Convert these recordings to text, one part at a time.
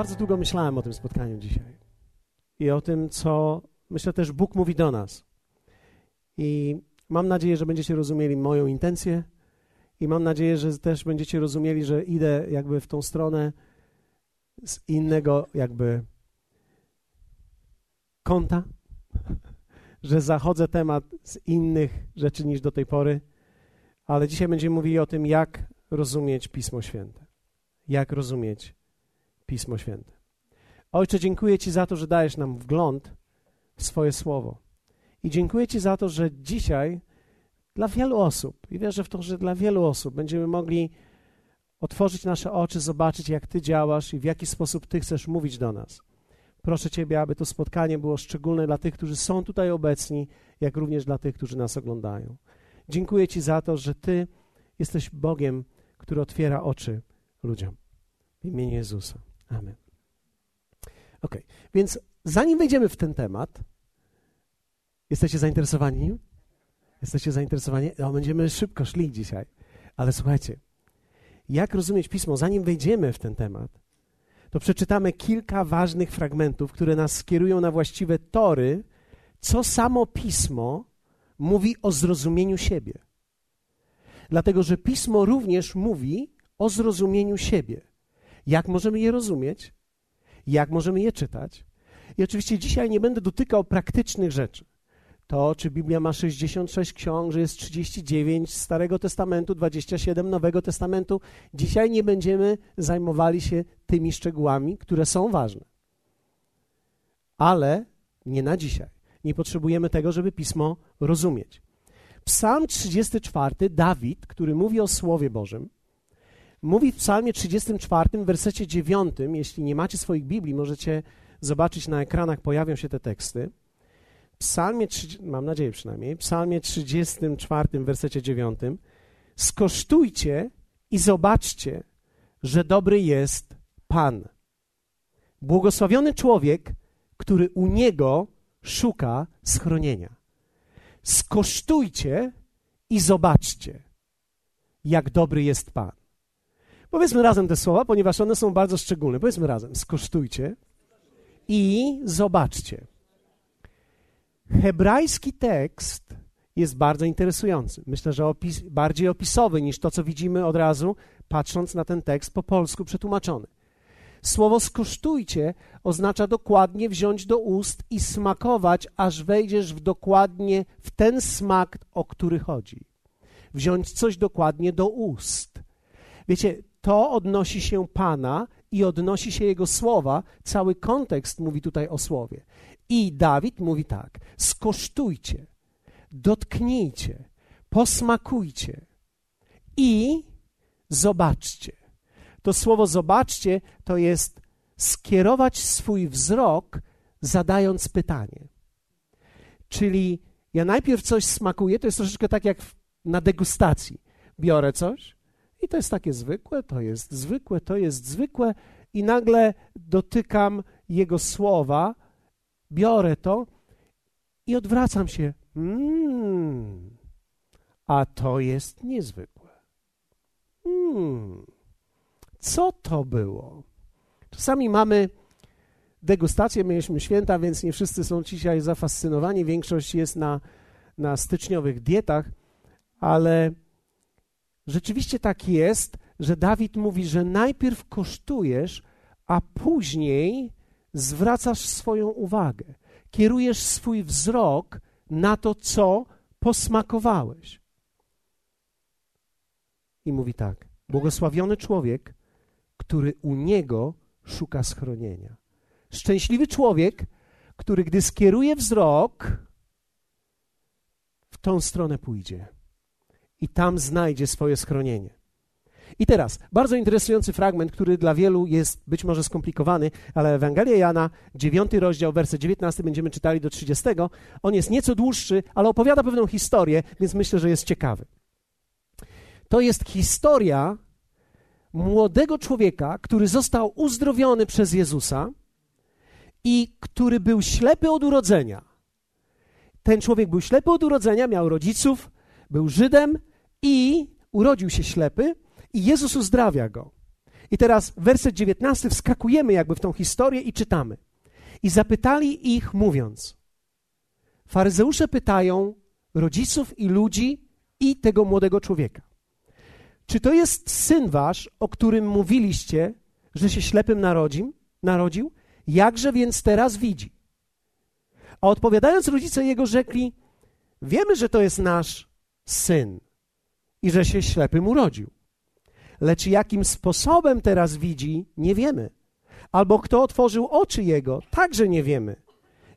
Bardzo długo myślałem o tym spotkaniu dzisiaj i o tym, co myślę też Bóg mówi do nas. I mam nadzieję, że będziecie rozumieli moją intencję i mam nadzieję, że też będziecie rozumieli, że idę jakby w tą stronę z innego jakby kąta, że zachodzę temat z innych rzeczy niż do tej pory, ale dzisiaj będziemy mówili o tym, jak rozumieć Pismo Święte. Jak rozumieć Pismo Święte. Ojcze, dziękuję Ci za to, że dajesz nam wgląd w swoje słowo. I dziękuję Ci za to, że dzisiaj dla wielu osób, i wierzę w to, że dla wielu osób będziemy mogli otworzyć nasze oczy, zobaczyć, jak Ty działasz i w jaki sposób Ty chcesz mówić do nas. Proszę Ciebie, aby to spotkanie było szczególne dla tych, którzy są tutaj obecni, jak również dla tych, którzy nas oglądają. Dziękuję Ci za to, że Ty jesteś Bogiem, który otwiera oczy ludziom. W imieniu Jezusa. Amen. Ok, więc zanim wejdziemy w ten temat, jesteście zainteresowani? Jesteście zainteresowani? No, będziemy szybko szli dzisiaj. Ale słuchajcie, jak rozumieć pismo, zanim wejdziemy w ten temat, to przeczytamy kilka ważnych fragmentów, które nas skierują na właściwe tory, co samo pismo mówi o zrozumieniu siebie. Dlatego, że pismo również mówi o zrozumieniu siebie. Jak możemy je rozumieć? Jak możemy je czytać? I oczywiście dzisiaj nie będę dotykał praktycznych rzeczy. To, czy Biblia ma 66 ksiąg, że jest 39 Starego Testamentu, 27 Nowego Testamentu. Dzisiaj nie będziemy zajmowali się tymi szczegółami, które są ważne. Ale nie na dzisiaj. Nie potrzebujemy tego, żeby pismo rozumieć. Psalm 34, Dawid, który mówi o Słowie Bożym, mówi w Psalmie 34, w wersecie 9. Jeśli nie macie swoich Biblii, możecie zobaczyć na ekranach, pojawią się te teksty. Psalmie, mam nadzieję przynajmniej, Psalmie 34, w wersecie 9. Skosztujcie i zobaczcie, że dobry jest Pan. Błogosławiony człowiek, który u Niego szuka schronienia. Skosztujcie i zobaczcie, jak dobry jest Pan. Powiedzmy razem te słowa, ponieważ one są bardzo szczególne. Powiedzmy razem: skosztujcie i zobaczcie. Hebrajski tekst jest bardzo interesujący. Myślę, że opis, bardziej opisowy niż to, co widzimy od razu, patrząc na ten tekst po polsku przetłumaczony. Słowo skosztujcie oznacza dokładnie wziąć do ust i smakować, aż wejdziesz w dokładnie w ten smak, o który chodzi. Wziąć coś dokładnie do ust. Wiecie, to odnosi się Pana i odnosi się Jego słowa. Cały kontekst mówi tutaj o słowie. I Dawid mówi tak: skosztujcie, dotknijcie, posmakujcie i zobaczcie. To słowo zobaczcie to jest skierować swój wzrok, zadając pytanie. Czyli ja najpierw coś smakuję, to jest troszeczkę tak jak na degustacji. Biorę coś i to jest takie zwykłe, to jest zwykłe, to jest zwykłe, i nagle dotykam Jego słowa, biorę to i odwracam się. Mmm, a to jest niezwykłe. Mmm, co to było? Czasami mamy degustację, mieliśmy święta, więc nie wszyscy są dzisiaj zafascynowani. Większość jest na, na styczniowych dietach, ale rzeczywiście tak jest, że Dawid mówi, że najpierw kosztujesz, a później zwracasz swoją uwagę, kierujesz swój wzrok na to, co posmakowałeś. I mówi tak: Błogosławiony człowiek, który u niego szuka schronienia. Szczęśliwy człowiek, który gdy skieruje wzrok, w tą stronę pójdzie i tam znajdzie swoje schronienie. I teraz, bardzo interesujący fragment, który dla wielu jest być może skomplikowany, ale Ewangelia Jana, 9 rozdział, werset 19 będziemy czytali do 30. On jest nieco dłuższy, ale opowiada pewną historię, więc myślę, że jest ciekawy. To jest historia młodego człowieka, który został uzdrowiony przez Jezusa i który był ślepy od urodzenia. Ten człowiek był ślepy od urodzenia, miał rodziców, był Żydem i urodził się ślepy, i Jezus uzdrawia go. I teraz werset 19 wskakujemy jakby w tą historię i czytamy. I zapytali ich, mówiąc: Faryzeusze pytają rodziców i ludzi i tego młodego człowieka: Czy to jest syn wasz, o którym mówiliście, że się ślepym narodził? narodził? Jakże więc teraz widzi? A odpowiadając rodzice jego rzekli: Wiemy, że to jest nasz syn i że się ślepym urodził. Lecz jakim sposobem teraz widzi, nie wiemy. Albo kto otworzył oczy jego, także nie wiemy.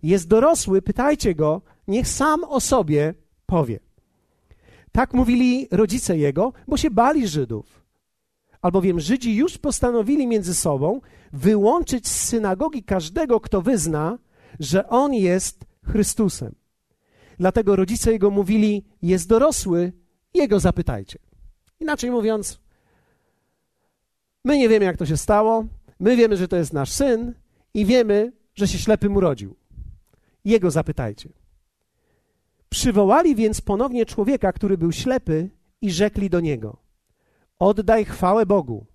Jest dorosły, pytajcie go, niech sam o sobie powie. Tak mówili rodzice jego, bo się bali Żydów. Albowiem Żydzi już postanowili między sobą wyłączyć z synagogi każdego, kto wyzna, że on jest Chrystusem. Dlatego rodzice jego mówili: Jest dorosły, jego zapytajcie. Inaczej mówiąc, my nie wiemy, jak to się stało, my wiemy, że to jest nasz syn i wiemy, że się ślepym urodził. Jego zapytajcie. Przywołali więc ponownie człowieka, który był ślepy, i rzekli do niego: Oddaj chwałę Bogu.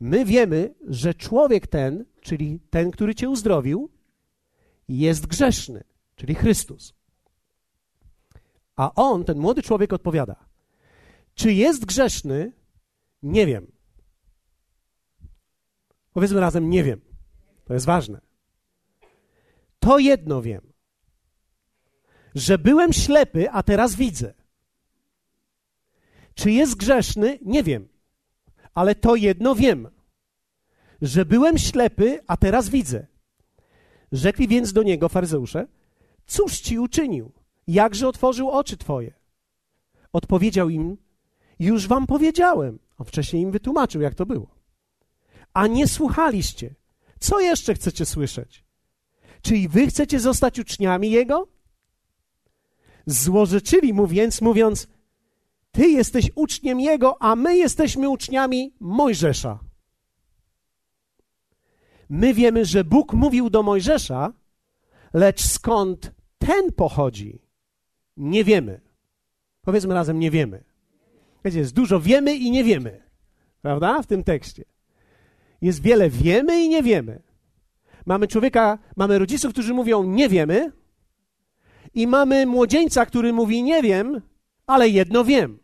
My wiemy, że człowiek ten, czyli ten, który cię uzdrowił, jest grzeszny, czyli Chrystus. A on, ten młody człowiek, odpowiada: Czy jest grzeszny? Nie wiem. Powiedzmy razem: Nie wiem. To jest ważne. To jedno wiem że byłem ślepy, a teraz widzę. Czy jest grzeszny? Nie wiem. Ale to jedno wiem, że byłem ślepy, a teraz widzę. Rzekli więc do niego faryzeusze, cóż ci uczynił? Jakże otworzył oczy twoje? Odpowiedział im, już wam powiedziałem. On wcześniej im wytłumaczył, jak to było. A nie słuchaliście. Co jeszcze chcecie słyszeć? Czy i wy chcecie zostać uczniami Jego? Złożyczyli mu więc, mówiąc: Ty jesteś uczniem jego, a my jesteśmy uczniami Mojżesza. My wiemy, że Bóg mówił do Mojżesza, lecz skąd ten pochodzi, nie wiemy. Powiedzmy razem, nie wiemy. Jest dużo wiemy i nie wiemy, prawda? W tym tekście. Jest wiele wiemy i nie wiemy. Mamy człowieka, mamy rodziców, którzy mówią nie wiemy, i mamy młodzieńca, który mówi: Nie wiem, ale jedno wiem.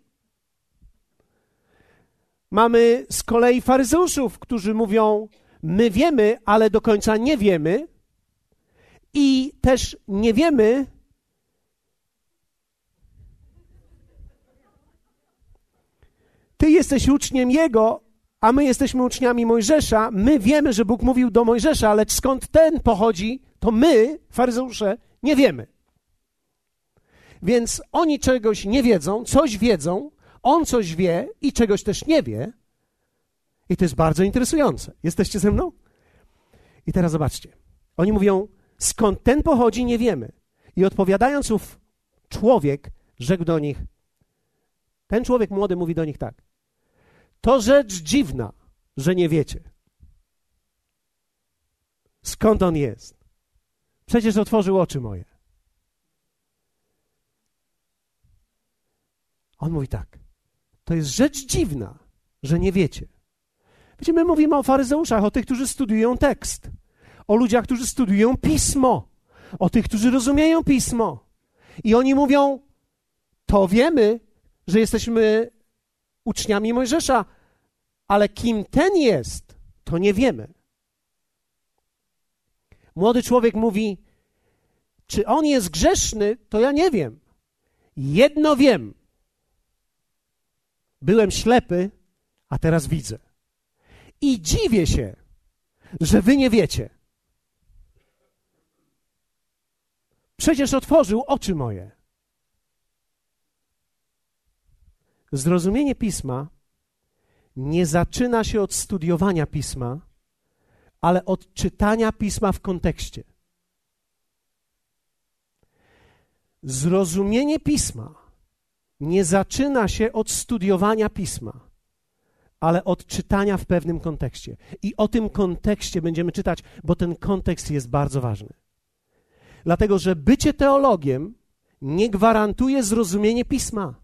Mamy z kolei faryzeuszów, którzy mówią: My wiemy, ale do końca nie wiemy. I też nie wiemy, Ty jesteś uczniem Jego, a my jesteśmy uczniami Mojżesza. My wiemy, że Bóg mówił do Mojżesza, lecz skąd ten pochodzi, to my, faryzeusze, nie wiemy. Więc oni czegoś nie wiedzą, coś wiedzą, on coś wie i czegoś też nie wie. I to jest bardzo interesujące. Jesteście ze mną? I teraz zobaczcie. Oni mówią, skąd ten pochodzi, nie wiemy. I odpowiadając ów człowiek, rzekł do nich, ten człowiek młody mówi do nich tak. To rzecz dziwna, że nie wiecie. Skąd on jest? Przecież otworzył oczy moje. On mówi tak. To jest rzecz dziwna, że nie wiecie. Wiecie, my mówimy o faryzeuszach, o tych, którzy studiują tekst, o ludziach, którzy studiują pismo, o tych, którzy rozumieją pismo. I oni mówią: To wiemy, że jesteśmy uczniami Mojżesza, ale kim ten jest, to nie wiemy. Młody człowiek mówi: Czy on jest grzeszny, to ja nie wiem. Jedno wiem Byłem ślepy, a teraz widzę. I dziwię się, że wy nie wiecie. Przecież otworzył oczy moje. Zrozumienie pisma nie zaczyna się od studiowania pisma, ale od czytania pisma w kontekście. Zrozumienie pisma nie zaczyna się od studiowania pisma, ale od czytania w pewnym kontekście. I o tym kontekście będziemy czytać, bo ten kontekst jest bardzo ważny. Dlatego, że bycie teologiem nie gwarantuje zrozumienie pisma.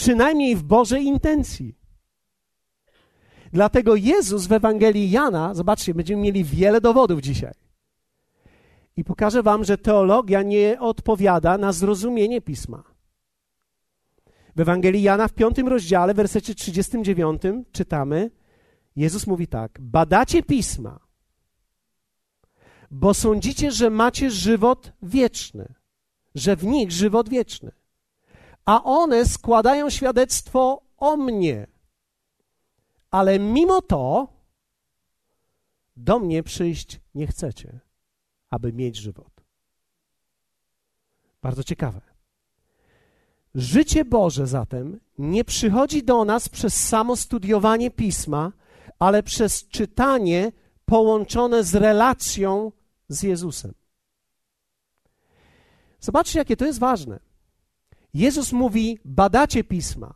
Przynajmniej w Bożej intencji. Dlatego Jezus w Ewangelii Jana, zobaczcie, będziemy mieli wiele dowodów dzisiaj. I pokażę Wam, że teologia nie odpowiada na zrozumienie pisma. W Ewangelii Jana w piątym rozdziale, w wersecie 39 czytamy, Jezus mówi tak: Badacie pisma, bo sądzicie, że macie żywot wieczny, że w nich żywot wieczny, a one składają świadectwo o mnie. Ale mimo to do mnie przyjść nie chcecie, aby mieć żywot. Bardzo ciekawe. Życie Boże zatem nie przychodzi do nas przez samo studiowanie pisma, ale przez czytanie połączone z relacją z Jezusem. Zobaczcie, jakie to jest ważne. Jezus mówi: badacie pisma.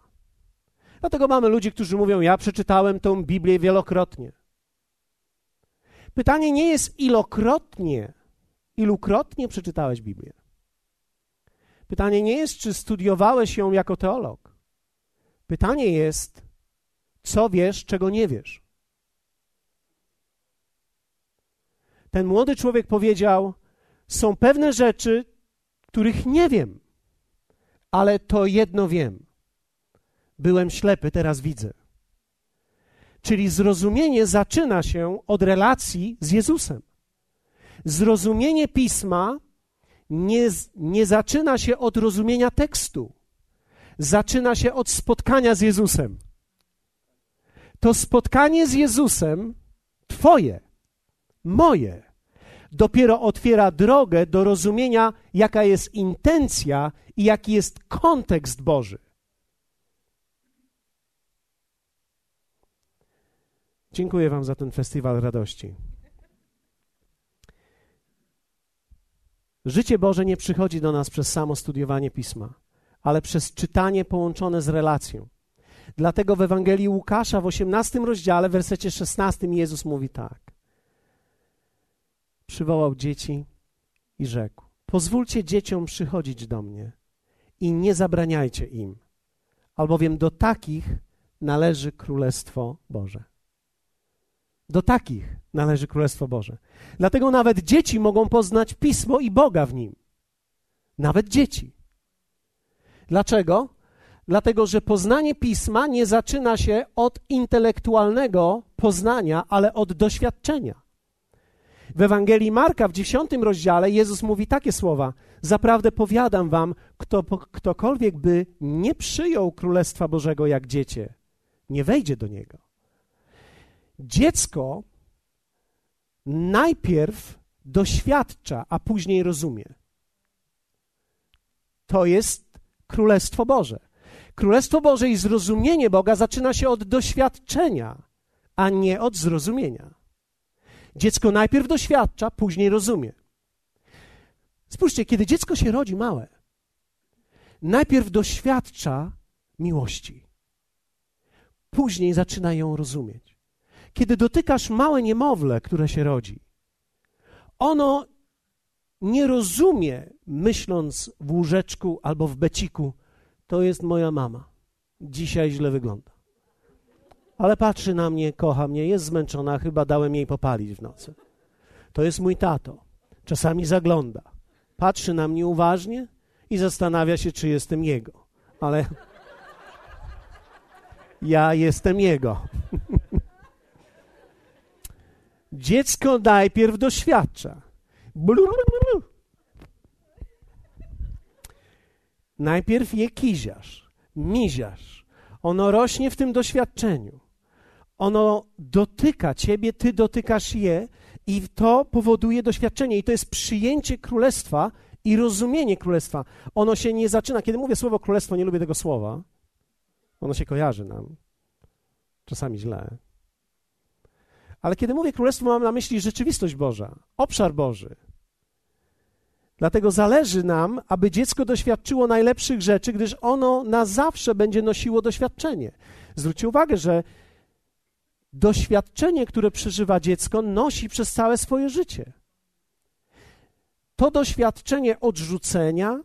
Dlatego mamy ludzi, którzy mówią: Ja przeczytałem tą Biblię wielokrotnie. Pytanie nie jest ilokrotnie, ilukrotnie przeczytałeś Biblię. Pytanie nie jest, czy studiowałeś ją jako teolog. Pytanie jest, co wiesz, czego nie wiesz. Ten młody człowiek powiedział: Są pewne rzeczy, których nie wiem, ale to jedno wiem. Byłem ślepy, teraz widzę. Czyli zrozumienie zaczyna się od relacji z Jezusem. Zrozumienie pisma nie, nie zaczyna się od rozumienia tekstu. Zaczyna się od spotkania z Jezusem. To spotkanie z Jezusem, Twoje, moje, dopiero otwiera drogę do rozumienia, jaka jest intencja i jaki jest kontekst Boży. Dziękuję Wam za ten festiwal radości. Życie Boże nie przychodzi do nas przez samo studiowanie pisma, ale przez czytanie połączone z relacją. Dlatego w Ewangelii Łukasza w 18 rozdziale, w wersecie 16 Jezus mówi tak. Przywołał dzieci i rzekł: Pozwólcie dzieciom przychodzić do mnie i nie zabraniajcie im, albowiem do takich należy Królestwo Boże. Do takich należy Królestwo Boże. Dlatego nawet dzieci mogą poznać Pismo i Boga w nim. Nawet dzieci. Dlaczego? Dlatego, że poznanie Pisma nie zaczyna się od intelektualnego poznania, ale od doświadczenia. W Ewangelii Marka w dziesiątym rozdziale Jezus mówi takie słowa: Zaprawdę powiadam wam, kto, ktokolwiek by nie przyjął Królestwa Bożego jak dziecię, nie wejdzie do niego. Dziecko najpierw doświadcza, a później rozumie. To jest Królestwo Boże. Królestwo Boże i zrozumienie Boga zaczyna się od doświadczenia, a nie od zrozumienia. Dziecko najpierw doświadcza, później rozumie. Spójrzcie, kiedy dziecko się rodzi małe, najpierw doświadcza miłości, później zaczyna ją rozumieć. Kiedy dotykasz małe niemowlę, które się rodzi, ono nie rozumie, myśląc w łóżeczku albo w beciku, to jest moja mama. Dzisiaj źle wygląda. Ale patrzy na mnie, kocha mnie, jest zmęczona, chyba dałem jej popalić w nocy. To jest mój tato. Czasami zagląda. Patrzy na mnie uważnie i zastanawia się, czy jestem jego. Ale ja jestem jego. Dziecko najpierw doświadcza. Najpierw je kiziasz, miziasz. Ono rośnie w tym doświadczeniu. Ono dotyka ciebie, ty dotykasz je i to powoduje doświadczenie. I to jest przyjęcie królestwa i rozumienie królestwa. Ono się nie zaczyna. Kiedy mówię słowo królestwo, nie lubię tego słowa. Ono się kojarzy nam. Czasami źle. Ale kiedy mówię królestwo, mam na myśli rzeczywistość Boża, obszar Boży. Dlatego zależy nam, aby dziecko doświadczyło najlepszych rzeczy, gdyż ono na zawsze będzie nosiło doświadczenie. Zwróćcie uwagę, że doświadczenie, które przeżywa dziecko, nosi przez całe swoje życie. To doświadczenie odrzucenia,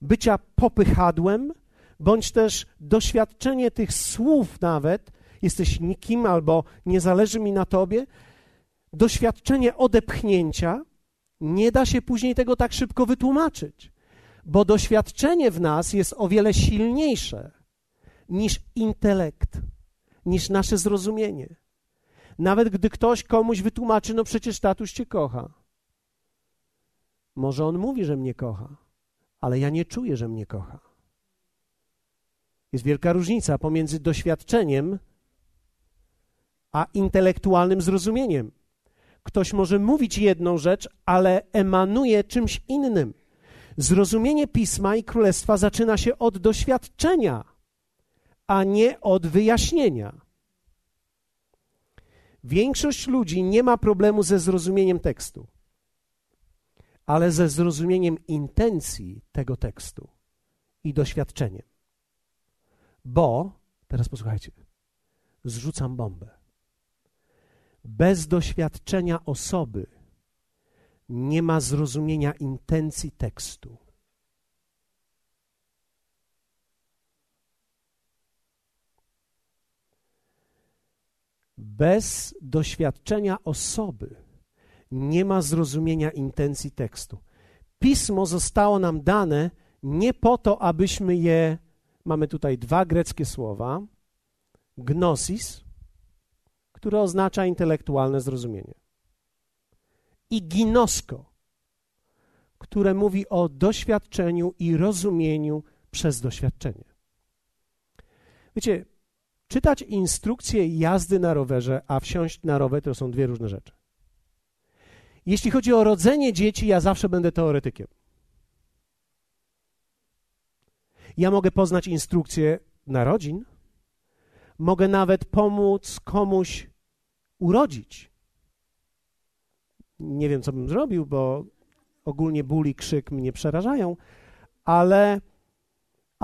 bycia popychadłem, bądź też doświadczenie tych słów nawet, jesteś nikim albo nie zależy mi na tobie, doświadczenie odepchnięcia nie da się później tego tak szybko wytłumaczyć, bo doświadczenie w nas jest o wiele silniejsze niż intelekt, niż nasze zrozumienie. Nawet gdy ktoś komuś wytłumaczy, no przecież tatuś cię kocha. Może on mówi, że mnie kocha, ale ja nie czuję, że mnie kocha. Jest wielka różnica pomiędzy doświadczeniem a intelektualnym zrozumieniem. Ktoś może mówić jedną rzecz, ale emanuje czymś innym. Zrozumienie pisma i królestwa zaczyna się od doświadczenia, a nie od wyjaśnienia. Większość ludzi nie ma problemu ze zrozumieniem tekstu, ale ze zrozumieniem intencji tego tekstu i doświadczeniem. Bo, teraz posłuchajcie, zrzucam bombę. Bez doświadczenia osoby nie ma zrozumienia intencji tekstu. Bez doświadczenia osoby nie ma zrozumienia intencji tekstu. Pismo zostało nam dane nie po to, abyśmy je. Mamy tutaj dwa greckie słowa: gnosis, które oznacza intelektualne zrozumienie, i ginosko, które mówi o doświadczeniu i rozumieniu przez doświadczenie. Wiecie, czytać instrukcję jazdy na rowerze, a wsiąść na rower to są dwie różne rzeczy. Jeśli chodzi o rodzenie dzieci, ja zawsze będę teoretykiem. Ja mogę poznać instrukcję narodzin, mogę nawet pomóc komuś urodzić. Nie wiem, co bym zrobił, bo ogólnie ból i krzyk mnie przerażają, ale,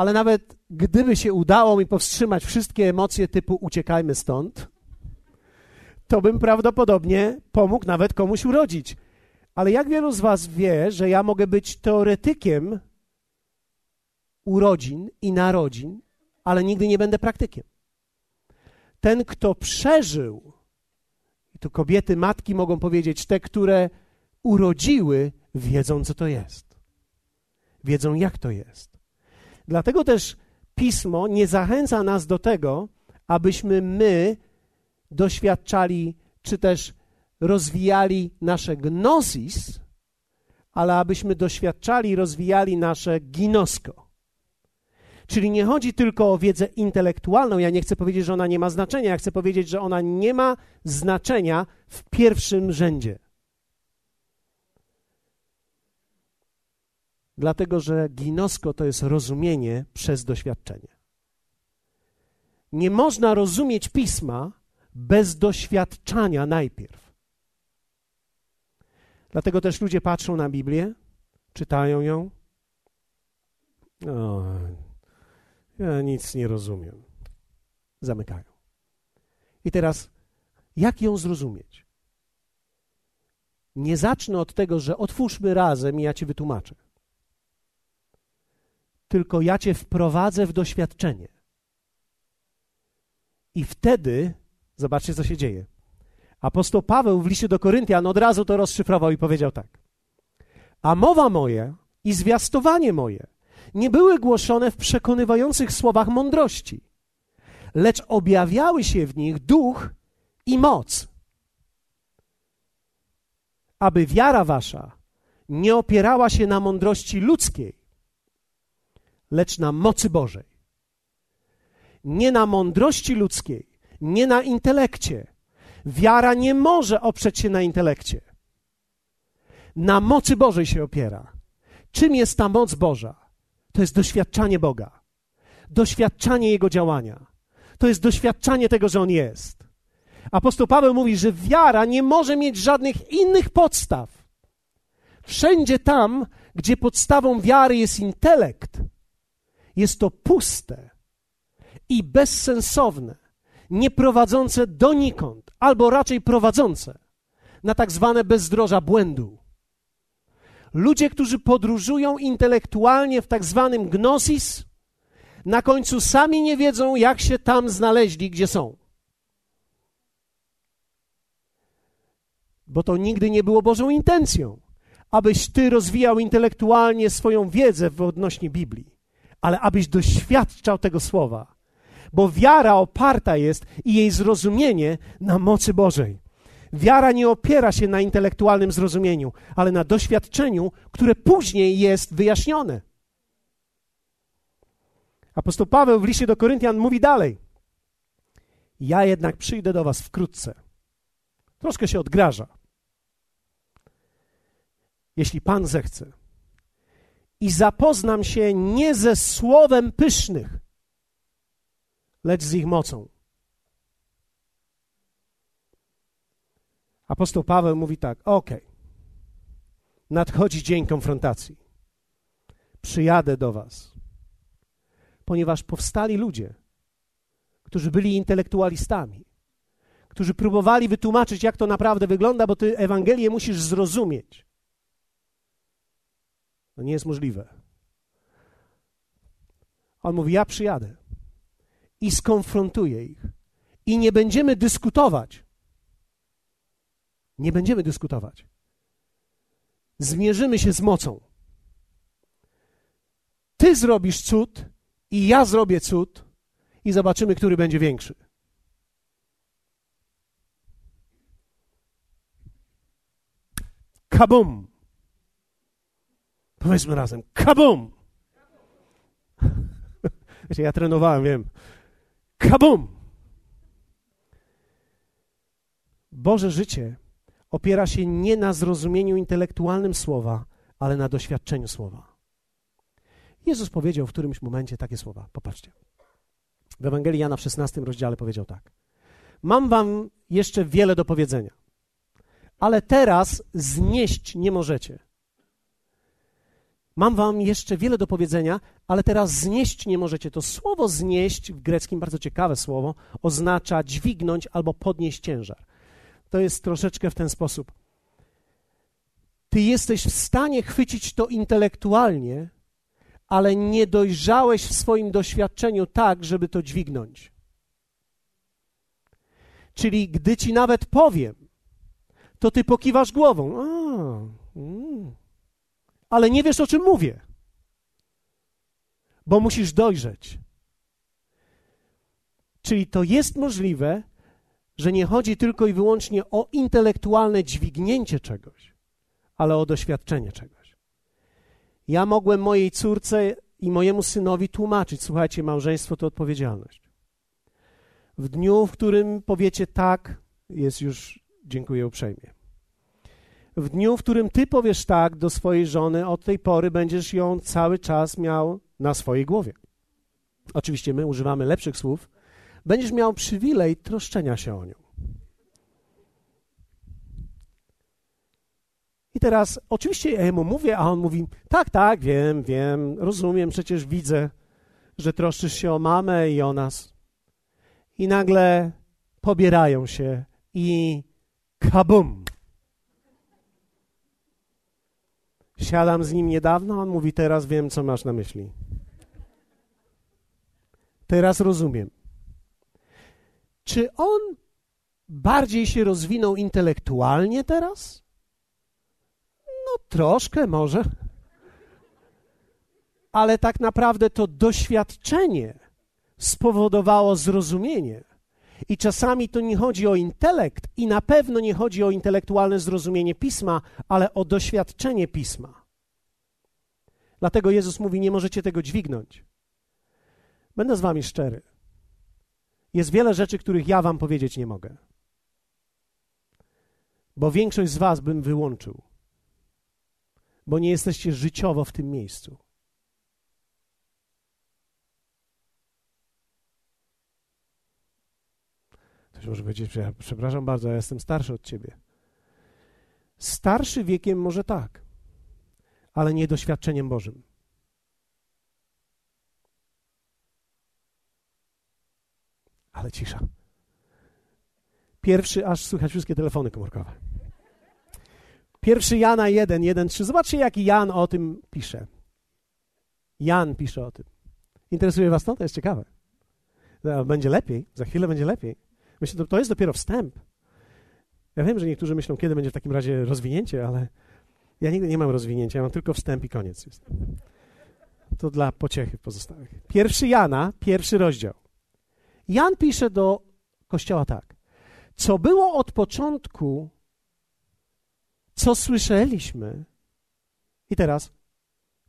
ale nawet gdyby się udało mi powstrzymać wszystkie emocje typu uciekajmy stąd, to bym prawdopodobnie pomógł nawet komuś urodzić. Ale jak wielu z Was wie, że ja mogę być teoretykiem urodzin i narodzin, ale nigdy nie będę praktykiem. Ten, kto przeżył, i tu kobiety, matki mogą powiedzieć, te, które urodziły, wiedzą, co to jest. Wiedzą, jak to jest. Dlatego też pismo nie zachęca nas do tego, abyśmy my doświadczali, czy też rozwijali nasze gnosis, ale abyśmy doświadczali, rozwijali nasze ginosko. Czyli nie chodzi tylko o wiedzę intelektualną. Ja nie chcę powiedzieć, że ona nie ma znaczenia. Ja chcę powiedzieć, że ona nie ma znaczenia w pierwszym rzędzie. Dlatego, że ginosko to jest rozumienie przez doświadczenie. Nie można rozumieć pisma bez doświadczania najpierw. Dlatego też ludzie patrzą na Biblię, czytają ją. O, ja nic nie rozumiem. Zamykają. I teraz, jak ją zrozumieć? Nie zacznę od tego, że otwórzmy razem i ja ci wytłumaczę. Tylko ja cię wprowadzę w doświadczenie. I wtedy, zobaczcie, co się dzieje. Apostoł Paweł w liście do Koryntian od razu to rozszyfrował i powiedział tak. A mowa moja i zwiastowanie moje nie były głoszone w przekonywających słowach mądrości, lecz objawiały się w nich duch i moc, aby wiara wasza nie opierała się na mądrości ludzkiej, lecz na mocy Bożej. Nie na mądrości ludzkiej, nie na intelekcie. Wiara nie może oprzeć się na intelekcie. Na mocy Bożej się opiera. Czym jest ta moc Boża? To jest doświadczanie Boga, doświadczanie Jego działania. To jest doświadczanie tego, że On jest. Apostoł Paweł mówi, że wiara nie może mieć żadnych innych podstaw. Wszędzie tam, gdzie podstawą wiary jest intelekt, jest to puste i bezsensowne, nieprowadzące donikąd, albo raczej prowadzące na tak zwane bezdroża błędu. Ludzie, którzy podróżują intelektualnie w tak zwanym gnosis, na końcu sami nie wiedzą, jak się tam znaleźli, gdzie są. Bo to nigdy nie było Bożą intencją, abyś ty rozwijał intelektualnie swoją wiedzę w odnośnie Biblii ale abyś doświadczał tego słowa, bo wiara oparta jest i jej zrozumienie na mocy Bożej. Wiara nie opiera się na intelektualnym zrozumieniu, ale na doświadczeniu, które później jest wyjaśnione. Apostoł Paweł w liście do Koryntian mówi dalej: Ja jednak przyjdę do Was wkrótce. Troszkę się odgraża. Jeśli Pan zechce. I zapoznam się nie ze słowem pysznych, lecz z ich mocą. Apostoł Paweł mówi tak: OK, nadchodzi dzień konfrontacji. Przyjadę do Was, ponieważ powstali ludzie, którzy byli intelektualistami, którzy próbowali wytłumaczyć, jak to naprawdę wygląda, bo Ty Ewangelię musisz zrozumieć. To nie jest możliwe. On mówi: Ja przyjadę i skonfrontuję ich. I nie będziemy dyskutować. Nie będziemy dyskutować. Zmierzymy się z mocą. Ty zrobisz cud i ja zrobię cud i zobaczymy, który będzie większy. Kabum! Powiedzmy razem, kabum! Wiecie, ja trenowałem, wiem. Kabum! Boże życie opiera się nie na zrozumieniu intelektualnym słowa, ale na doświadczeniu słowa. Jezus powiedział w którymś momencie takie słowa. Popatrzcie. W Ewangelii Jana w 16 rozdziale powiedział tak. Mam wam jeszcze wiele do powiedzenia, ale teraz znieść nie możecie. Mam wam jeszcze wiele do powiedzenia, ale teraz znieść nie możecie. To słowo znieść, w greckim bardzo ciekawe słowo, oznacza dźwignąć albo podnieść ciężar to jest troszeczkę w ten sposób. Ty jesteś w stanie chwycić to intelektualnie, ale nie dojrzałeś w swoim doświadczeniu tak, żeby to dźwignąć. Czyli gdy ci nawet powiem, to ty pokiwasz głową. A, mm. Ale nie wiesz, o czym mówię, bo musisz dojrzeć. Czyli to jest możliwe, że nie chodzi tylko i wyłącznie o intelektualne dźwignięcie czegoś, ale o doświadczenie czegoś. Ja mogłem mojej córce i mojemu synowi tłumaczyć: słuchajcie, małżeństwo to odpowiedzialność. W dniu, w którym powiecie tak, jest już, dziękuję uprzejmie. W dniu, w którym ty powiesz tak do swojej żony, od tej pory będziesz ją cały czas miał na swojej głowie. Oczywiście my używamy lepszych słów, będziesz miał przywilej troszczenia się o nią. I teraz oczywiście ja mu mówię, a on mówi: Tak, tak, wiem, wiem, rozumiem, przecież widzę, że troszczysz się o mamę i o nas. I nagle pobierają się i kabum. Siadam z nim niedawno, on mówi: Teraz wiem, co masz na myśli. Teraz rozumiem. Czy on bardziej się rozwinął intelektualnie teraz? No, troszkę może. Ale tak naprawdę to doświadczenie spowodowało zrozumienie. I czasami to nie chodzi o intelekt, i na pewno nie chodzi o intelektualne zrozumienie pisma, ale o doświadczenie pisma. Dlatego Jezus mówi: Nie możecie tego dźwignąć. Będę z wami szczery. Jest wiele rzeczy, których ja wam powiedzieć nie mogę. Bo większość z was bym wyłączył. Bo nie jesteście życiowo w tym miejscu. Ktoś może powiedzieć, przepraszam bardzo, ja jestem starszy od ciebie. Starszy wiekiem może tak, ale nie doświadczeniem Bożym. Ale cisza. Pierwszy, aż słychać wszystkie telefony komórkowe. Pierwszy Jana 1, 1, 3. Zobaczcie, jaki Jan o tym pisze. Jan pisze o tym. Interesuje was to? To jest ciekawe. Będzie lepiej, za chwilę będzie lepiej. Myślę, że to jest dopiero wstęp. Ja wiem, że niektórzy myślą, kiedy będzie w takim razie rozwinięcie, ale ja nigdy nie mam rozwinięcia, ja mam tylko wstęp i koniec. Jest. To dla pociechy pozostałych. Pierwszy Jana, pierwszy rozdział. Jan pisze do kościoła tak. Co było od początku, co słyszeliśmy, i teraz,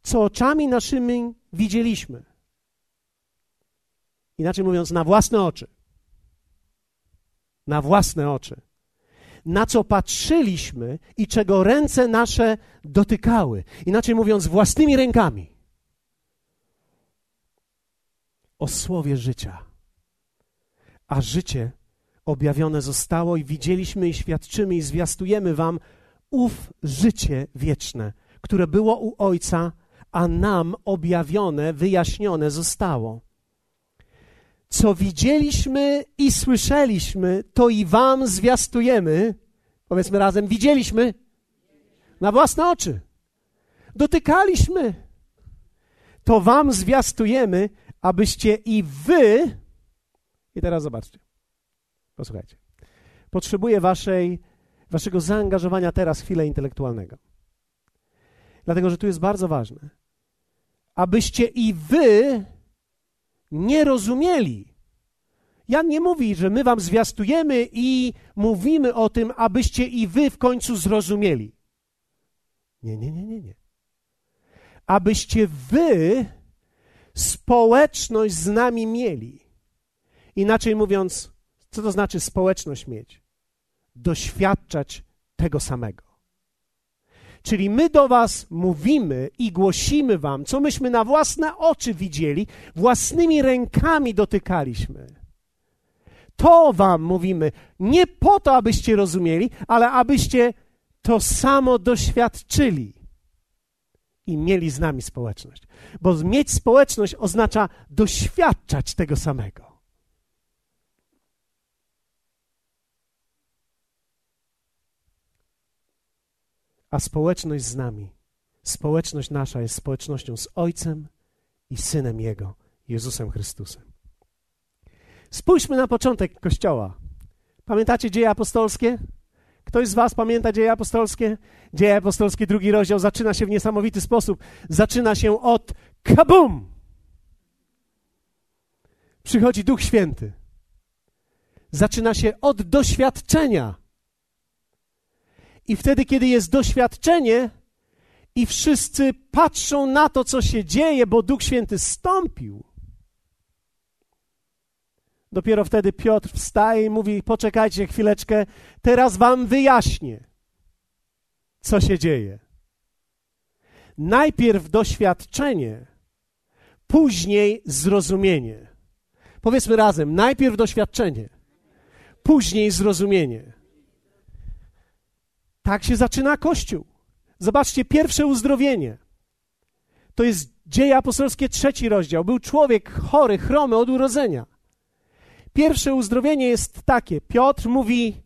co oczami naszymi widzieliśmy. Inaczej mówiąc, na własne oczy. Na własne oczy. Na co patrzyliśmy i czego ręce nasze dotykały. Inaczej mówiąc, własnymi rękami. O słowie życia. A życie objawione zostało i widzieliśmy i świadczymy i zwiastujemy wam ów życie wieczne, które było u Ojca, a nam objawione, wyjaśnione zostało. Co widzieliśmy i słyszeliśmy, to i wam zwiastujemy. Powiedzmy razem, widzieliśmy na własne oczy. Dotykaliśmy. To wam zwiastujemy, abyście i wy. I teraz zobaczcie. Posłuchajcie. Potrzebuję waszej, waszego zaangażowania teraz chwilę intelektualnego. Dlatego, że tu jest bardzo ważne. Abyście i wy nie rozumieli. Jan nie mówi, że my wam zwiastujemy i mówimy o tym, abyście i wy w końcu zrozumieli. Nie, nie, nie, nie, nie. Abyście wy społeczność z nami mieli. Inaczej mówiąc, co to znaczy społeczność mieć? Doświadczać tego samego. Czyli my do Was mówimy i głosimy Wam, co myśmy na własne oczy widzieli, własnymi rękami dotykaliśmy. To Wam mówimy nie po to, abyście rozumieli, ale abyście to samo doświadczyli i mieli z nami społeczność. Bo mieć społeczność oznacza doświadczać tego samego. A społeczność z nami, społeczność nasza jest społecznością z Ojcem i Synem Jego, Jezusem Chrystusem. Spójrzmy na początek Kościoła. Pamiętacie dzieje apostolskie? Ktoś z Was pamięta dzieje apostolskie? Dzieje apostolskie, drugi rozdział, zaczyna się w niesamowity sposób. Zaczyna się od kabum! Przychodzi Duch Święty. Zaczyna się od doświadczenia. I wtedy, kiedy jest doświadczenie i wszyscy patrzą na to, co się dzieje, bo Duch Święty stąpił, dopiero wtedy Piotr wstaje i mówi: Poczekajcie chwileczkę, teraz wam wyjaśnię, co się dzieje. Najpierw doświadczenie, później zrozumienie. Powiedzmy razem: najpierw doświadczenie, później zrozumienie. Tak się zaczyna Kościół. Zobaczcie, pierwsze uzdrowienie. To jest Dzieje Apostolskie, trzeci rozdział. Był człowiek chory, chromy od urodzenia. Pierwsze uzdrowienie jest takie. Piotr mówi,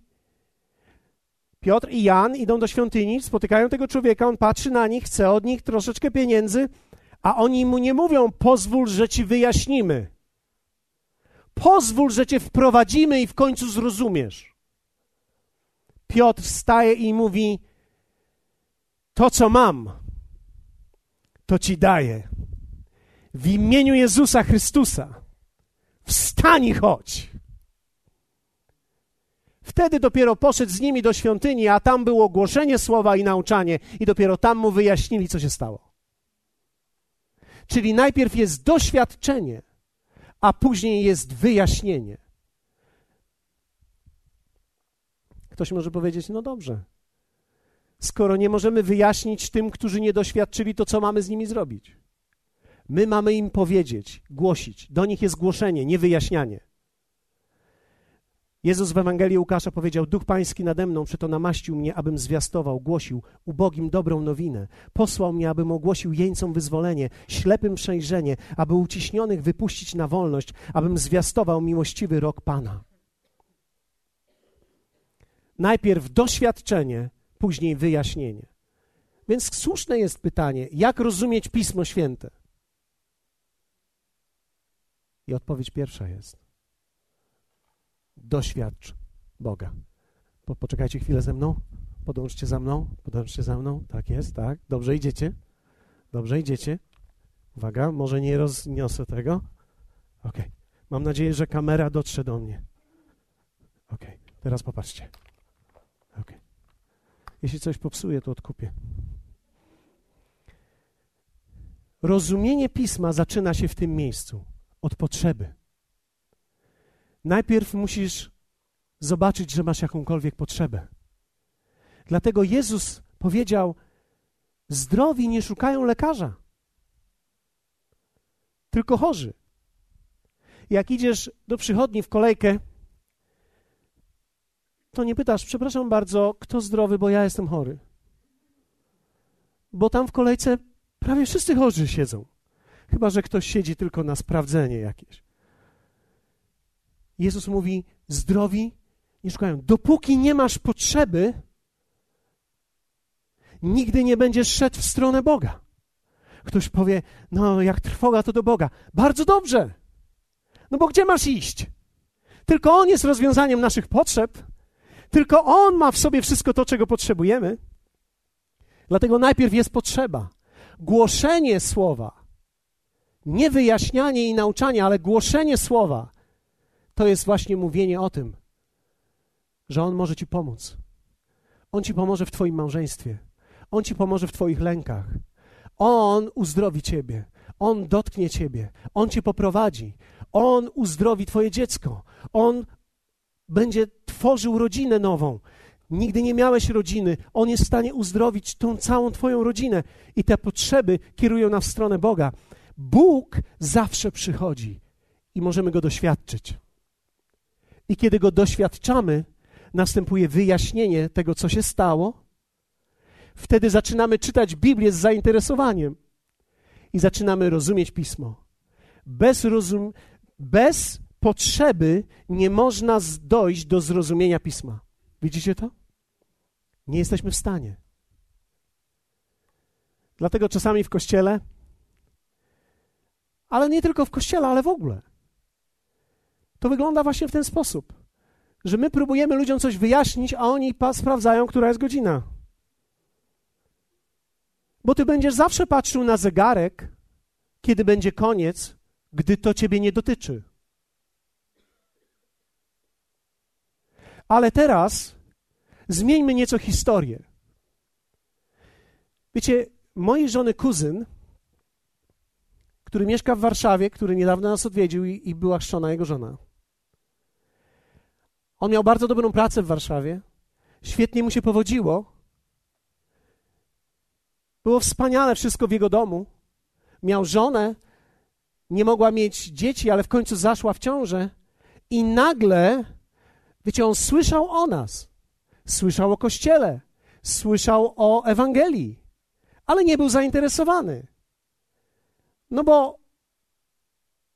Piotr i Jan idą do świątyni, spotykają tego człowieka, on patrzy na nich, chce od nich troszeczkę pieniędzy, a oni mu nie mówią, pozwól, że ci wyjaśnimy. Pozwól, że cię wprowadzimy i w końcu zrozumiesz. Piotr wstaje i mówi: To, co mam, to ci daję. W imieniu Jezusa Chrystusa. Wstań i chodź. Wtedy dopiero poszedł z nimi do świątyni, a tam było głoszenie słowa i nauczanie, i dopiero tam mu wyjaśnili, co się stało. Czyli najpierw jest doświadczenie, a później jest wyjaśnienie. Ktoś może powiedzieć: No dobrze, skoro nie możemy wyjaśnić tym, którzy nie doświadczyli, to co mamy z nimi zrobić? My mamy im powiedzieć, głosić. Do nich jest głoszenie, nie wyjaśnianie. Jezus w Ewangelii Łukasza powiedział: Duch Pański nade mną, przeto namaścił mnie, abym zwiastował, głosił ubogim dobrą nowinę. Posłał mnie, abym ogłosił jeńcom wyzwolenie, ślepym przejrzenie, aby uciśnionych wypuścić na wolność, abym zwiastował miłościwy rok Pana. Najpierw doświadczenie, później wyjaśnienie. Więc słuszne jest pytanie, jak rozumieć Pismo Święte? I odpowiedź pierwsza jest: doświadcz Boga. Po, poczekajcie chwilę ze mną. Podążcie za mną. Podążcie za mną. Tak jest, tak. Dobrze idziecie. Dobrze idziecie. Uwaga, może nie rozniosę tego. Ok. Mam nadzieję, że kamera dotrze do mnie. Ok. Teraz popatrzcie. Jeśli coś popsuje, to odkupię. Rozumienie pisma zaczyna się w tym miejscu od potrzeby. Najpierw musisz zobaczyć, że masz jakąkolwiek potrzebę. Dlatego Jezus powiedział: Zdrowi nie szukają lekarza, tylko chorzy. Jak idziesz do przychodni w kolejkę, to nie pytasz, przepraszam bardzo, kto zdrowy, bo ja jestem chory. Bo tam w kolejce prawie wszyscy chorzy siedzą. Chyba, że ktoś siedzi tylko na sprawdzenie jakieś. Jezus mówi: zdrowi nie szukają. Dopóki nie masz potrzeby, nigdy nie będziesz szedł w stronę Boga. Ktoś powie: No, jak trwoga, to do Boga. Bardzo dobrze. No bo gdzie masz iść? Tylko On jest rozwiązaniem naszych potrzeb. Tylko On ma w sobie wszystko to, czego potrzebujemy. Dlatego najpierw jest potrzeba. Głoszenie słowa, nie wyjaśnianie i nauczanie, ale głoszenie słowa, to jest właśnie mówienie o tym, że On może Ci pomóc. On Ci pomoże w Twoim małżeństwie. On Ci pomoże w Twoich lękach. On uzdrowi Ciebie. On dotknie Ciebie. On Cię poprowadzi. On uzdrowi Twoje dziecko. On będzie tworzył rodzinę nową. Nigdy nie miałeś rodziny. On jest w stanie uzdrowić tą całą Twoją rodzinę. I te potrzeby kierują nas w stronę Boga. Bóg zawsze przychodzi i możemy go doświadczyć. I kiedy go doświadczamy, następuje wyjaśnienie tego, co się stało. Wtedy zaczynamy czytać Biblię z zainteresowaniem i zaczynamy rozumieć pismo. Bez, rozum, bez potrzeby nie można dojść do zrozumienia pisma. Widzicie to? Nie jesteśmy w stanie. Dlatego czasami w kościele, ale nie tylko w kościele, ale w ogóle, to wygląda właśnie w ten sposób, że my próbujemy ludziom coś wyjaśnić, a oni sprawdzają, która jest godzina. Bo ty będziesz zawsze patrzył na zegarek, kiedy będzie koniec, gdy to ciebie nie dotyczy. Ale teraz zmieńmy nieco historię. Wiecie, mojej żony kuzyn, który mieszka w Warszawie, który niedawno nas odwiedził i, i była chrzczona jego żona. On miał bardzo dobrą pracę w Warszawie. Świetnie mu się powodziło. Było wspaniale wszystko w jego domu. Miał żonę, nie mogła mieć dzieci, ale w końcu zaszła w ciążę. I nagle, wiecie, on słyszał o nas. Słyszał o kościele. Słyszał o Ewangelii. Ale nie był zainteresowany. No bo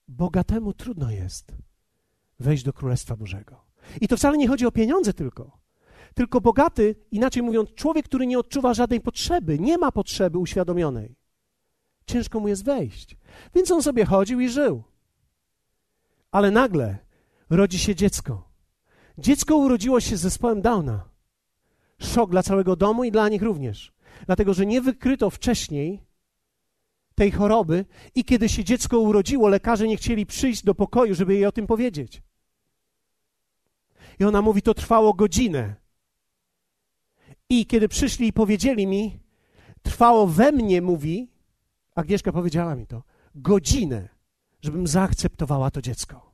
bogatemu trudno jest wejść do Królestwa Bożego. I to wcale nie chodzi o pieniądze tylko. Tylko bogaty, inaczej mówiąc, człowiek, który nie odczuwa żadnej potrzeby, nie ma potrzeby uświadomionej. Ciężko mu jest wejść. Więc on sobie chodził i żył. Ale nagle rodzi się dziecko. Dziecko urodziło się z zespołem Downa. Szok dla całego domu i dla nich również. Dlatego, że nie wykryto wcześniej tej choroby i kiedy się dziecko urodziło, lekarze nie chcieli przyjść do pokoju, żeby jej o tym powiedzieć. I ona mówi, to trwało godzinę. I kiedy przyszli i powiedzieli mi, trwało we mnie, mówi, Agnieszka powiedziała mi to, godzinę, żebym zaakceptowała to dziecko.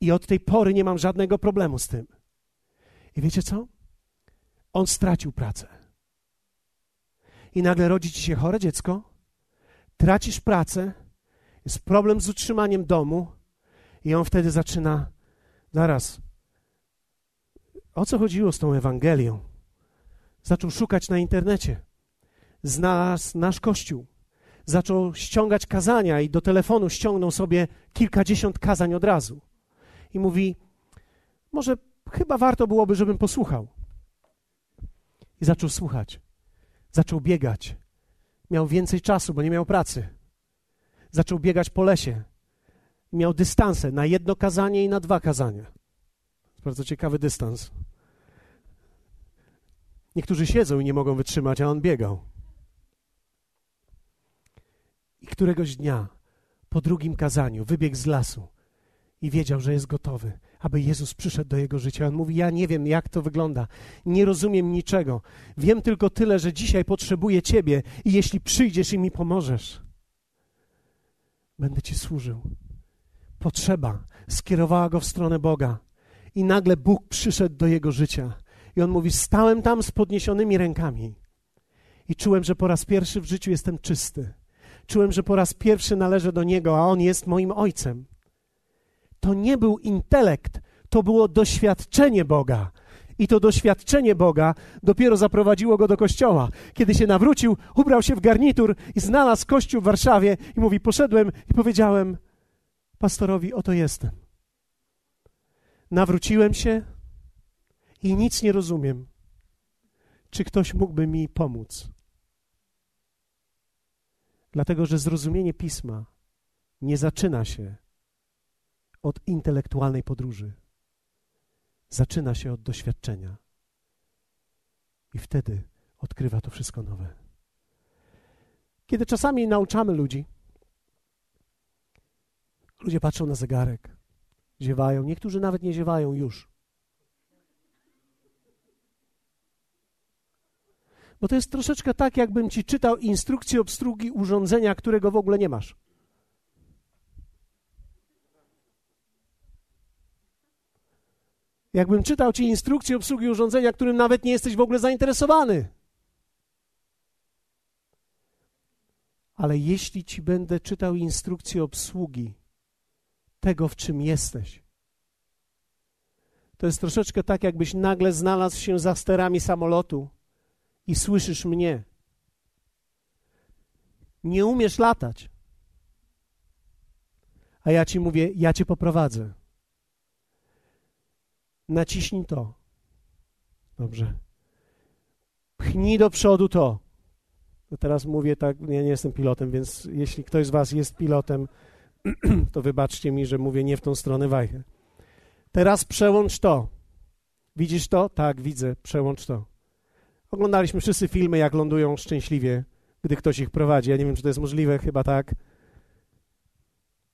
I od tej pory nie mam żadnego problemu z tym. I wiecie co? On stracił pracę. I nagle rodzi ci się chore dziecko, tracisz pracę, jest problem z utrzymaniem domu, i on wtedy zaczyna, zaraz, o co chodziło z tą Ewangelią? Zaczął szukać na internecie. Znalazł nasz kościół. Zaczął ściągać kazania i do telefonu ściągnął sobie kilkadziesiąt kazań od razu. I mówi: Może chyba warto byłoby, żebym posłuchał. I zaczął słuchać. Zaczął biegać. Miał więcej czasu, bo nie miał pracy. Zaczął biegać po lesie. Miał dystanse na jedno kazanie i na dwa kazania. Bardzo ciekawy dystans. Niektórzy siedzą i nie mogą wytrzymać, a on biegał. I któregoś dnia, po drugim kazaniu, wybiegł z lasu i wiedział, że jest gotowy, aby Jezus przyszedł do jego życia. On mówi: Ja nie wiem, jak to wygląda, nie rozumiem niczego. Wiem tylko tyle, że dzisiaj potrzebuję Ciebie i jeśli przyjdziesz i mi pomożesz, będę Ci służył. Potrzeba skierowała go w stronę Boga. I nagle Bóg przyszedł do jego życia. I on mówi: Stałem tam z podniesionymi rękami i czułem, że po raz pierwszy w życiu jestem czysty. Czułem, że po raz pierwszy należę do Niego, a On jest moim Ojcem. To nie był intelekt, to było doświadczenie Boga. I to doświadczenie Boga dopiero zaprowadziło go do kościoła. Kiedy się nawrócił, ubrał się w garnitur i znalazł kościół w Warszawie i mówi: Poszedłem i powiedziałem pastorowi: Oto jestem. Nawróciłem się i nic nie rozumiem. Czy ktoś mógłby mi pomóc? Dlatego, że zrozumienie pisma nie zaczyna się od intelektualnej podróży. Zaczyna się od doświadczenia. I wtedy odkrywa to wszystko nowe. Kiedy czasami nauczamy ludzi, ludzie patrzą na zegarek, ziewają, niektórzy nawet nie ziewają już. Bo to jest troszeczkę tak, jakbym ci czytał instrukcję obsługi urządzenia, którego w ogóle nie masz. Jakbym czytał ci instrukcję obsługi urządzenia, którym nawet nie jesteś w ogóle zainteresowany. Ale jeśli ci będę czytał instrukcję obsługi tego, w czym jesteś, to jest troszeczkę tak, jakbyś nagle znalazł się za sterami samolotu i słyszysz mnie. Nie umiesz latać. A ja ci mówię, ja cię poprowadzę. Naciśnij to. Dobrze. Pchnij do przodu to. No teraz mówię tak, ja nie jestem pilotem, więc jeśli ktoś z was jest pilotem, to wybaczcie mi, że mówię nie w tą stronę wajchę. Teraz przełącz to. Widzisz to? Tak, widzę. Przełącz to. Oglądaliśmy wszyscy filmy, jak lądują szczęśliwie, gdy ktoś ich prowadzi. Ja nie wiem, czy to jest możliwe, chyba tak.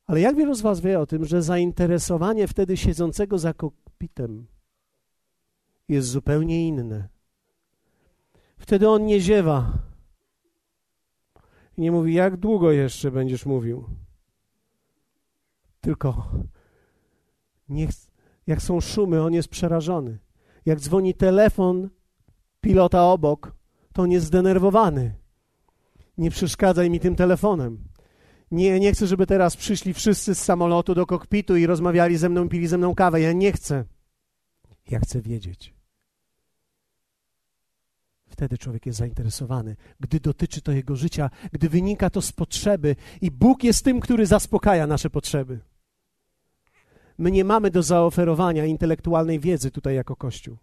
Ale jak wielu z Was wie o tym, że zainteresowanie wtedy siedzącego za kokpitem jest zupełnie inne? Wtedy on nie ziewa. Nie mówi, jak długo jeszcze będziesz mówił. Tylko nie, jak są szumy, on jest przerażony. Jak dzwoni telefon pilota obok, to on jest zdenerwowany. Nie przeszkadzaj mi tym telefonem. Nie, nie chcę, żeby teraz przyszli wszyscy z samolotu do kokpitu i rozmawiali ze mną, pili ze mną kawę. Ja nie chcę. Ja chcę wiedzieć. Wtedy człowiek jest zainteresowany, gdy dotyczy to jego życia, gdy wynika to z potrzeby i Bóg jest tym, który zaspokaja nasze potrzeby. My nie mamy do zaoferowania intelektualnej wiedzy tutaj jako Kościół.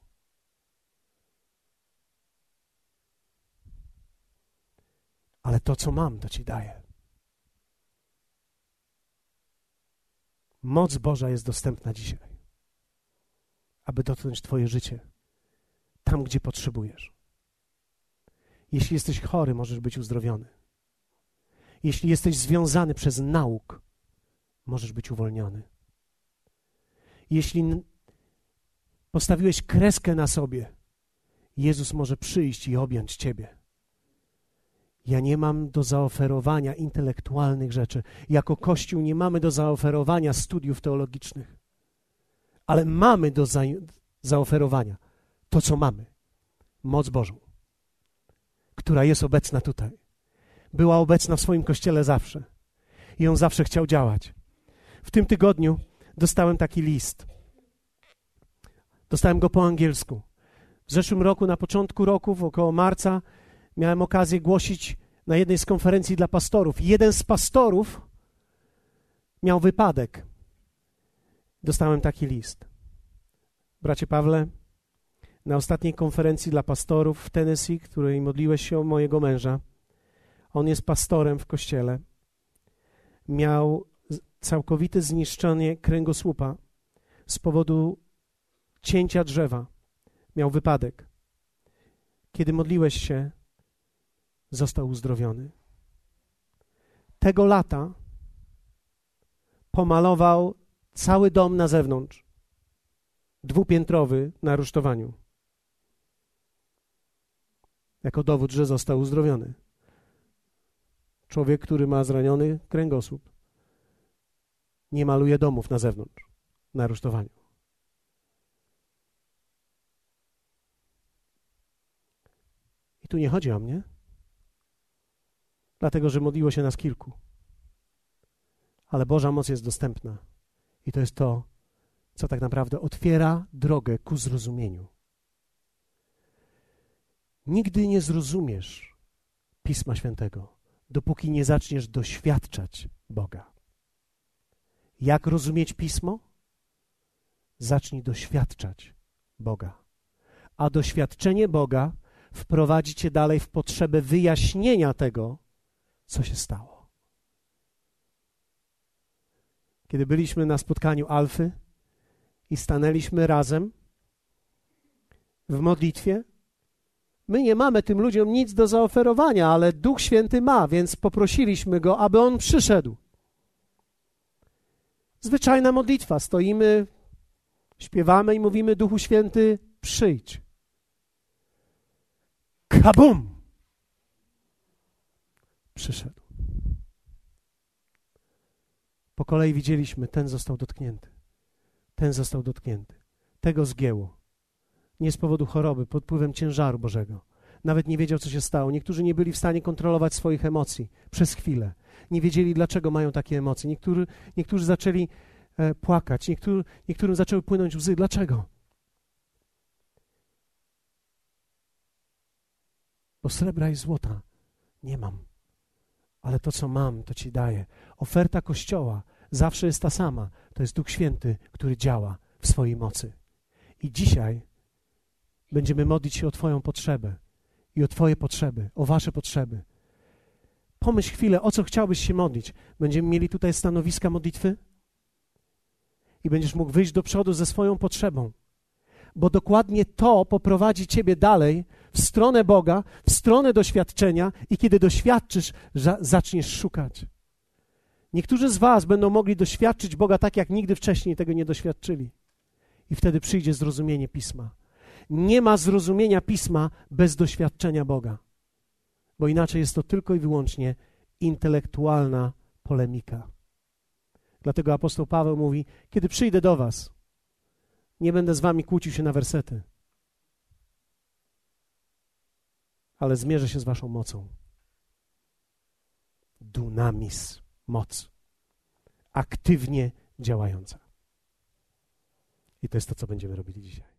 Ale to, co mam, to Ci daję. Moc Boża jest dostępna dzisiaj, aby dotknąć Twoje życie tam, gdzie potrzebujesz. Jeśli jesteś chory, możesz być uzdrowiony. Jeśli jesteś związany przez nauk, możesz być uwolniony. Jeśli postawiłeś kreskę na sobie, Jezus może przyjść i objąć Ciebie. Ja nie mam do zaoferowania intelektualnych rzeczy. Jako Kościół nie mamy do zaoferowania studiów teologicznych. Ale mamy do za zaoferowania to, co mamy. Moc Bożą, która jest obecna tutaj. Była obecna w swoim Kościele zawsze. I on zawsze chciał działać. W tym tygodniu dostałem taki list. Dostałem go po angielsku. W zeszłym roku, na początku roku, w około marca, miałem okazję głosić na jednej z konferencji dla pastorów. Jeden z pastorów miał wypadek. Dostałem taki list. Bracie Pawle, na ostatniej konferencji dla pastorów w Tennessee, której modliłeś się o mojego męża, on jest pastorem w kościele, miał całkowite zniszczenie kręgosłupa z powodu cięcia drzewa. Miał wypadek. kiedy modliłeś się, został uzdrowiony. Tego lata pomalował cały dom na zewnątrz, dwupiętrowy na rusztowaniu, jako dowód, że został uzdrowiony. Człowiek, który ma zraniony kręgosłup, nie maluje domów na zewnątrz, na rusztowaniu. I tu nie chodzi o mnie, dlatego że modliło się nas kilku. Ale Boża moc jest dostępna. I to jest to, co tak naprawdę otwiera drogę ku zrozumieniu. Nigdy nie zrozumiesz Pisma Świętego, dopóki nie zaczniesz doświadczać Boga. Jak rozumieć Pismo? Zacznij doświadczać Boga. A doświadczenie Boga wprowadzi cię dalej w potrzebę wyjaśnienia tego, co się stało. Kiedy byliśmy na spotkaniu Alfy i stanęliśmy razem w modlitwie, my nie mamy tym ludziom nic do zaoferowania, ale Duch Święty ma, więc poprosiliśmy go, aby on przyszedł. Zwyczajna modlitwa. Stoimy, śpiewamy i mówimy: Duchu Święty, przyjdź. Kabum! Przyszedł. Po kolei widzieliśmy, ten został dotknięty. Ten został dotknięty. Tego zgięło. Nie z powodu choroby, pod wpływem ciężaru Bożego. Nawet nie wiedział, co się stało. Niektórzy nie byli w stanie kontrolować swoich emocji przez chwilę. Nie wiedzieli, dlaczego mają takie emocje. Niektórzy, niektórzy zaczęli e, płakać, niektóry, niektórym zaczęły płynąć łzy. Dlaczego? Bo srebra i złota nie mam, ale to, co mam, to ci daję. Oferta Kościoła zawsze jest ta sama. To jest Duch Święty, który działa w swojej mocy. I dzisiaj będziemy modlić się o Twoją potrzebę i o Twoje potrzeby, o Wasze potrzeby. Pomyśl chwilę, o co chciałbyś się modlić. Będziemy mieli tutaj stanowiska modlitwy i będziesz mógł wyjść do przodu ze swoją potrzebą, bo dokładnie to poprowadzi Ciebie dalej w stronę Boga, w stronę doświadczenia i kiedy doświadczysz, zaczniesz szukać. Niektórzy z Was będą mogli doświadczyć Boga tak, jak nigdy wcześniej tego nie doświadczyli. I wtedy przyjdzie zrozumienie Pisma. Nie ma zrozumienia Pisma bez doświadczenia Boga, bo inaczej jest to tylko i wyłącznie intelektualna polemika. Dlatego apostoł Paweł mówi: Kiedy przyjdę do Was, nie będę z Wami kłócił się na wersety, ale zmierzę się z Waszą mocą. Dunamis, moc, aktywnie działająca. I to jest to, co będziemy robili dzisiaj.